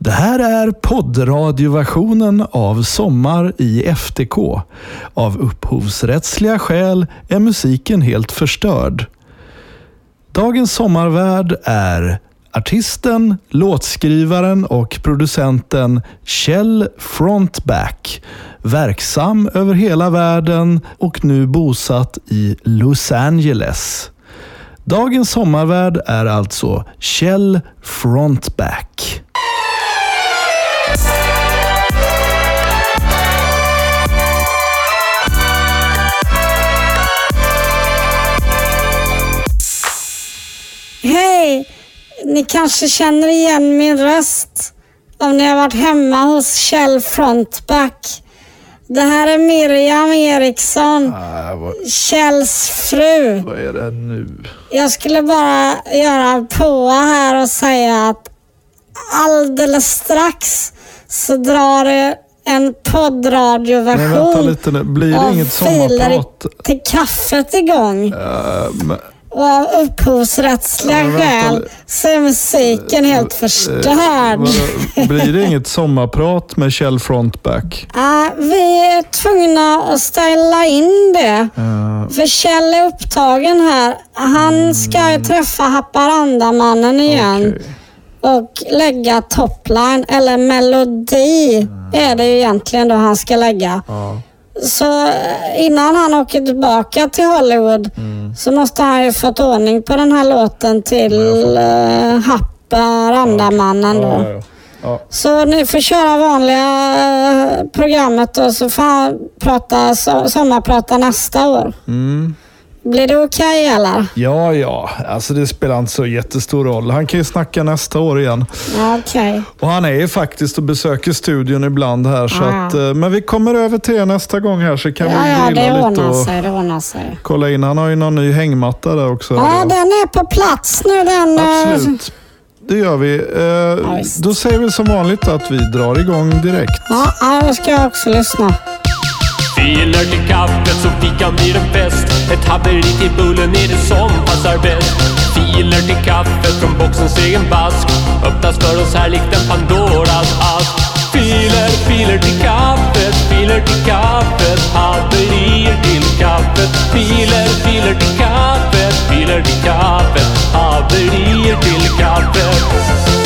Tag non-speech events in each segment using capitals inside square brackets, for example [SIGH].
Det här är poddradioversionen av Sommar i FTK. Av upphovsrättsliga skäl är musiken helt förstörd. Dagens sommarvärd är artisten, låtskrivaren och producenten Kjell Frontback. Verksam över hela världen och nu bosatt i Los Angeles. Dagens sommarvärd är alltså Kjell Frontback. Ni kanske känner igen min röst om ni har varit hemma hos Kjell Frontback. Det här är Miriam Eriksson, Ah, vad, Kjells fru. vad är det nu? Jag skulle bara göra på här och säga att alldeles strax så drar det en Nej, vänta poddradioversion lite nu. Blir det inget filer sommarprat? till kaffet igång. Uh, men, Av upphovsrättsliga Ja, skäl så är musiken helt förstörd. vadå, [LAUGHS] blir det inget sommarprat med Kjell Frontback? Ja, vi är tvungna att ställa in det. Uh, För Kjell är upptagen här. Han ska ju träffa Haparandamannen igen okej. och lägga topline, eller melodi är det ju egentligen då han ska lägga. Ja. Så eh, innan han åker tillbaka till Hollywood så måste han ju fått ordning på den här låten till uh, Haparandamannen då. Ja, ja, ja. Så ni får köra vanliga eh, programmet och så får han prata, so sommarprata nästa år. Mm. Blir det okej eller? ja, ja. Alltså det spelar inte så jättestor roll. Han kan ju snacka nästa år igen. Ja, Okej. Och han är ju faktiskt och besöker studion ibland här. Så Ah. att, eh, men vi kommer över till er nästa gång här så kan Ja, vi ja, grilla det lite och sig. Det ordnar sig. kolla in. Han har ju någon ny hängmatta där också. Ja, den är på plats nu den. eh, Absolut. Det gör vi. Eh, då säger vi som vanligt att vi drar igång direkt. Ja, ja, då ska jag också lyssna. Filer till kaffet så fikan blir en fest. Ett haveri till bullen är det som passar bäst. Filer till kaffet från boxens egen vask Öppnas för oss här likt en Pandoras ask. Filer, filer till kaffet, filer till kaffet. Haverier till kaffet. Filer, filer till kaffet, filer till kaffet. Haverier till kaffet.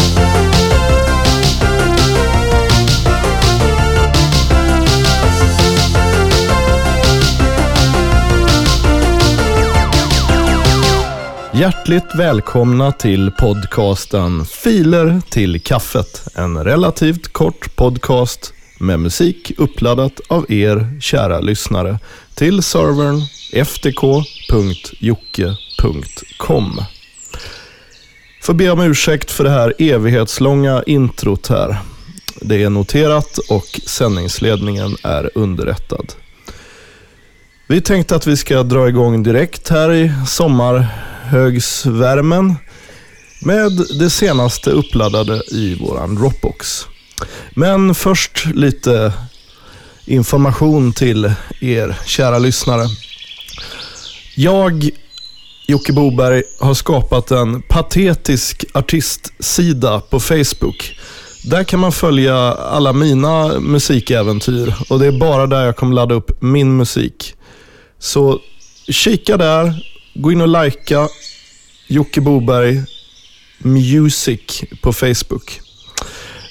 Hjärtligt välkomna till podcasten Filer till kaffet. En relativt kort podcast med musik uppladdat av er kära lyssnare till servern ftk.jocke.com. Får be om ursäkt för det här evighetslånga introt här. Det är noterat och sändningsledningen är underrättad. Vi tänkte att vi ska dra igång direkt här i sommar. Högsvärmen, med det senaste uppladdade i våran Dropbox. Men först lite information till er kära lyssnare. Jag, Jocke Boberg, har skapat en patetisk artistsida på Facebook. Där kan man följa alla mina musikäventyr och det är bara där jag kommer ladda upp min musik. Så kika där, gå in och likea Jocke Boberg Music på Facebook.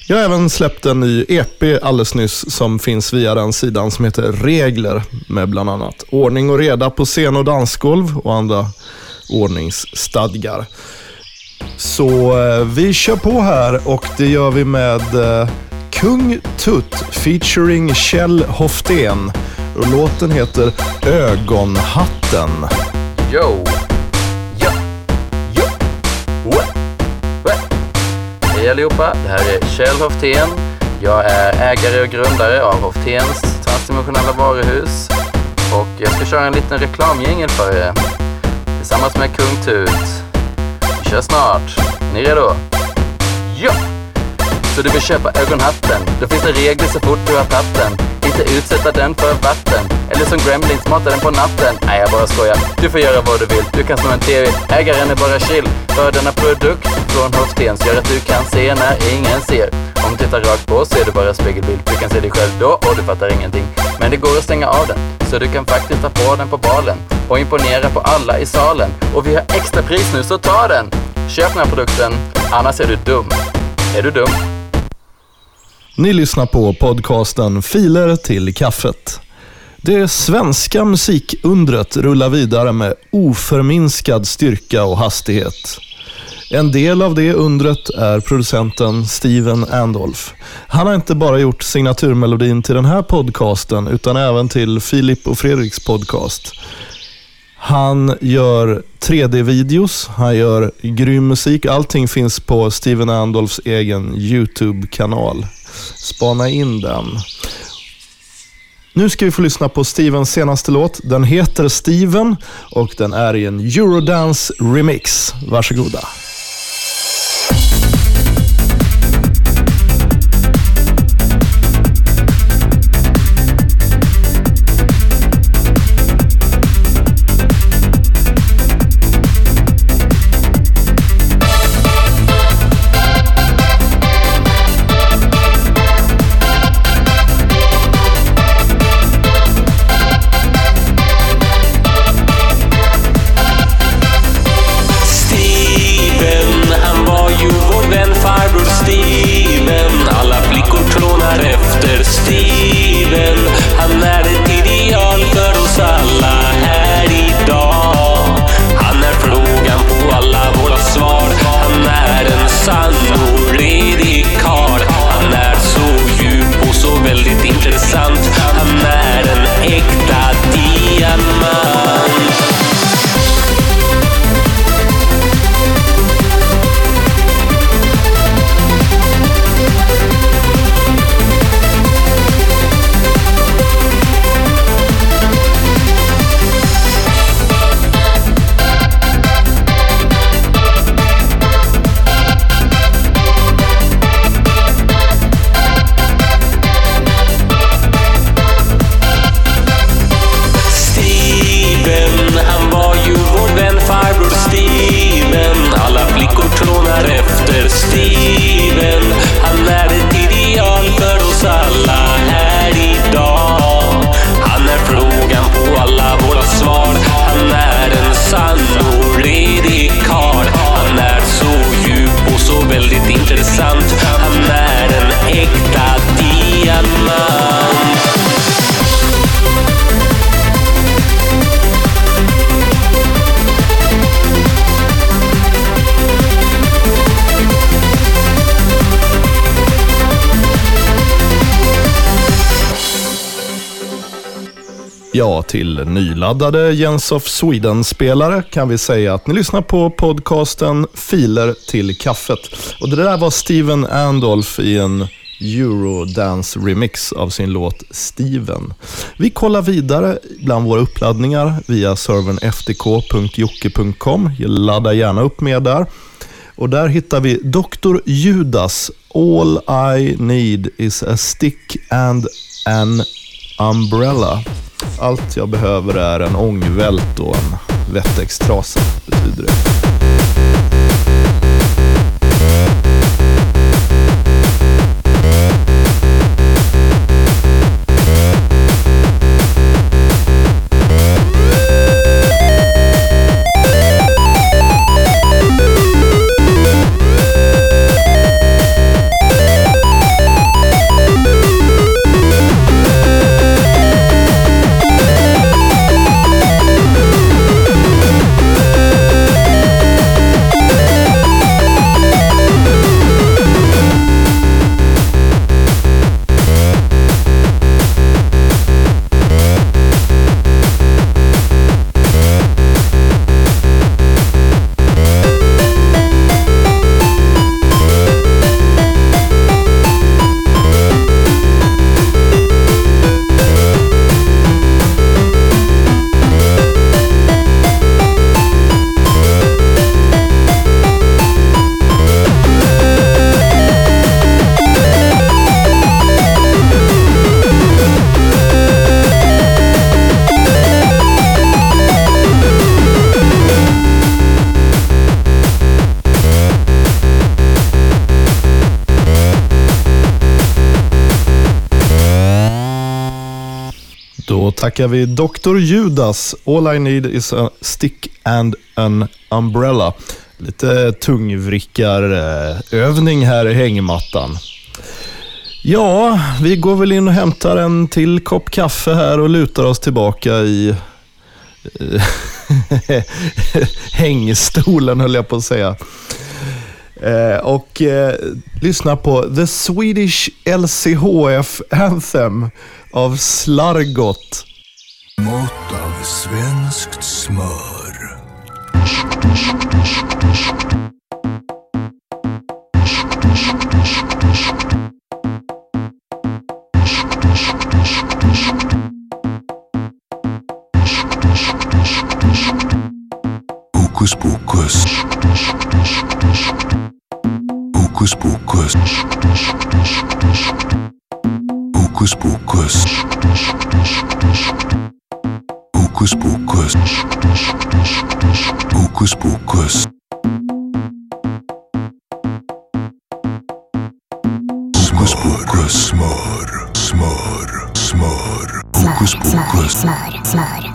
Jag har även släppt en ny EP alldeles nyss som finns via den sidan som heter Regler med bland annat ordning och reda på scen och dansgolv och andra ordningsstadgar. Så eh, vi kör på här och det gör vi med eh, Kung Tut featuring Kjell Hoftén. Och låten heter Ögonhatten. Yo! Yo! Yo! What? What? Hej allihopa, det här är Kjell Hoftén. Jag är ägare och grundare av Hofténs transdimensionella varuhus. Och jag ska köra en liten reklamjingel för er. Tillsammans med Kung Tut. Vi kör snart. Är ni redo? Ja! Så du vill köpa ögonhatten? Då finns det regler så fort du har tagit den. Inte utsätta den för vatten. Eller som Gremlins mata den på natten. Nej, jag bara skojar. Du får göra vad du vill. Du kan sno en TV. Ägaren är bara chill. För denna produkt från Hofstens gör att du kan se när ingen ser. Om du tittar rakt på ser du bara spegelbild. Du kan se dig själv då och du fattar ingenting. Men det går att stänga av den, så du kan faktiskt ta på den på balen och imponera på alla i salen. Och vi har extra pris nu, så ta den! Köp den här produkten, annars är du dum. Är du dum? Ni lyssnar på podcasten Filer till kaffet. Det svenska musikundret rullar vidare med oförminskad styrka och hastighet. En del av det undret är producenten Steven Andolf. Han har inte bara gjort signaturmelodin till den här podcasten utan även till Filip och Fredriks podcast. Han gör 3D-videos, han gör grym musik. Allting finns på Steven Andolfs egen YouTube-kanal. Spana in den. Nu ska vi få lyssna på Stevens senaste låt. Den heter Steven och den är i en Eurodance remix. Varsågoda. Ja, till nyladdade Jens of Sweden-spelare kan vi säga att ni lyssnar på podcasten Filer till kaffet. Och det där var Steven Andolf i en Eurodance-remix av sin låt Steven. Vi kollar vidare bland våra uppladdningar via servern ftk.jocke.com. Ladda gärna upp mer där. Och där hittar vi Dr. Judas. All I need is a stick and an umbrella. Allt jag behöver är en ångvält och en wettextrasa, betyder det. Då tackar vi Dr. Judas. All I need is a stick and an umbrella. Lite tungvrickarövning här i hängmattan. Ja, vi går väl in och hämtar en till kopp kaffe här och lutar oss tillbaka i eh, [LAUGHS] hängstolen höll jag på att säga. Eh, och eh, lyssna på The Swedish LCHF Anthem av Slargot. Mått av svenskt smör. смор, смор, смор.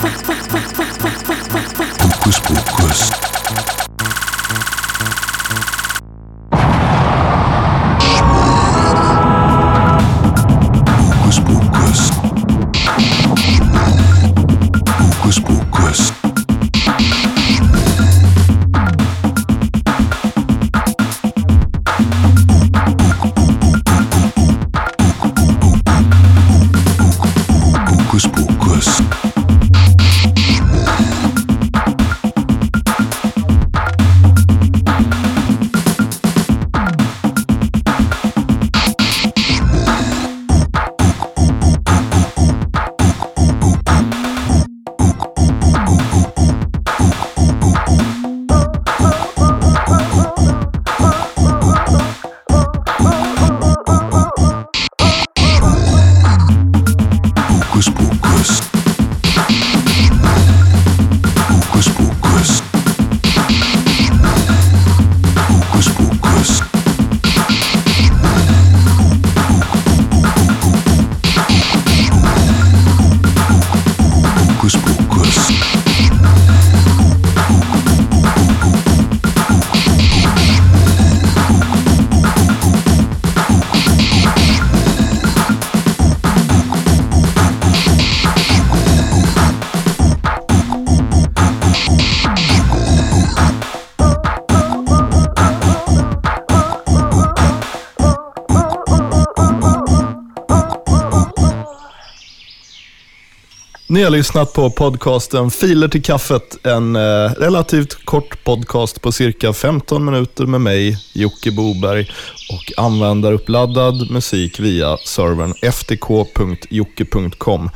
Ni har lyssnat på podcasten Filer till kaffet. En eh, relativt kort podcast på cirka 15 minuter med mig, Jocke Boberg, och användaruppladdad musik via servern ftk.jocke.com.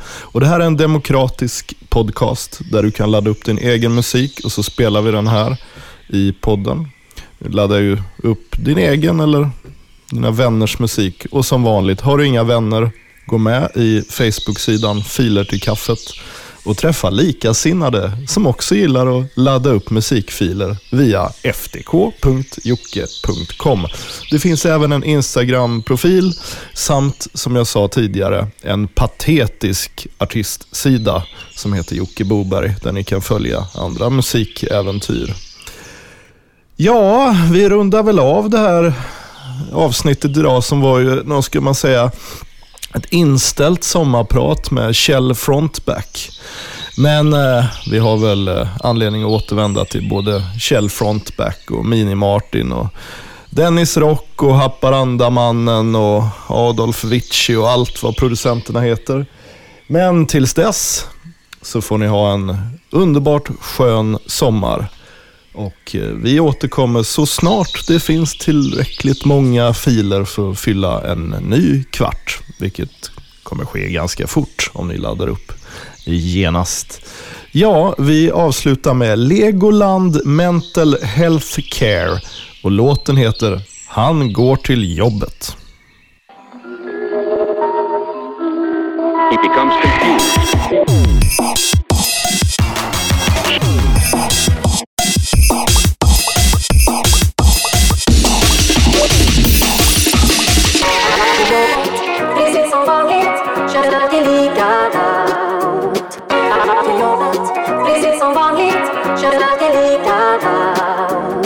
Och Det här är en demokratisk podcast där du kan ladda upp din egen musik och så spelar vi den här i podden. Du laddar ju upp din egen eller dina vänners musik. Och som vanligt, har du inga vänner, gå med i Facebook-sidan Filer till kaffet och träffa likasinnade som också gillar att ladda upp musikfiler via ftk.jocke.com. Det finns även en Instagram-profil samt, som jag sa tidigare, en patetisk artistsida som heter Jocke Boberg där ni kan följa andra musikäventyr. Ja, vi rundar väl av det här avsnittet idag som var ju, vad ska man säga, ett inställt sommarprat med Kjell Frontback. Men eh, vi har väl eh, anledning att återvända till både Kjell Frontback och Mini Martin och Dennis Rock och Haparandamannen och Adolf Witschi och allt vad producenterna heter. Men tills dess så får ni ha en underbart skön sommar. Och eh, vi återkommer så snart det finns tillräckligt många filer för att fylla en ny kvart. Vilket kommer ske ganska fort om ni laddar upp genast. Ja, vi avslutar med Legoland Mental Health Care och låten heter Han går till jobbet. He becomes confused. Graviolet, glisser son vent vite, je délicata.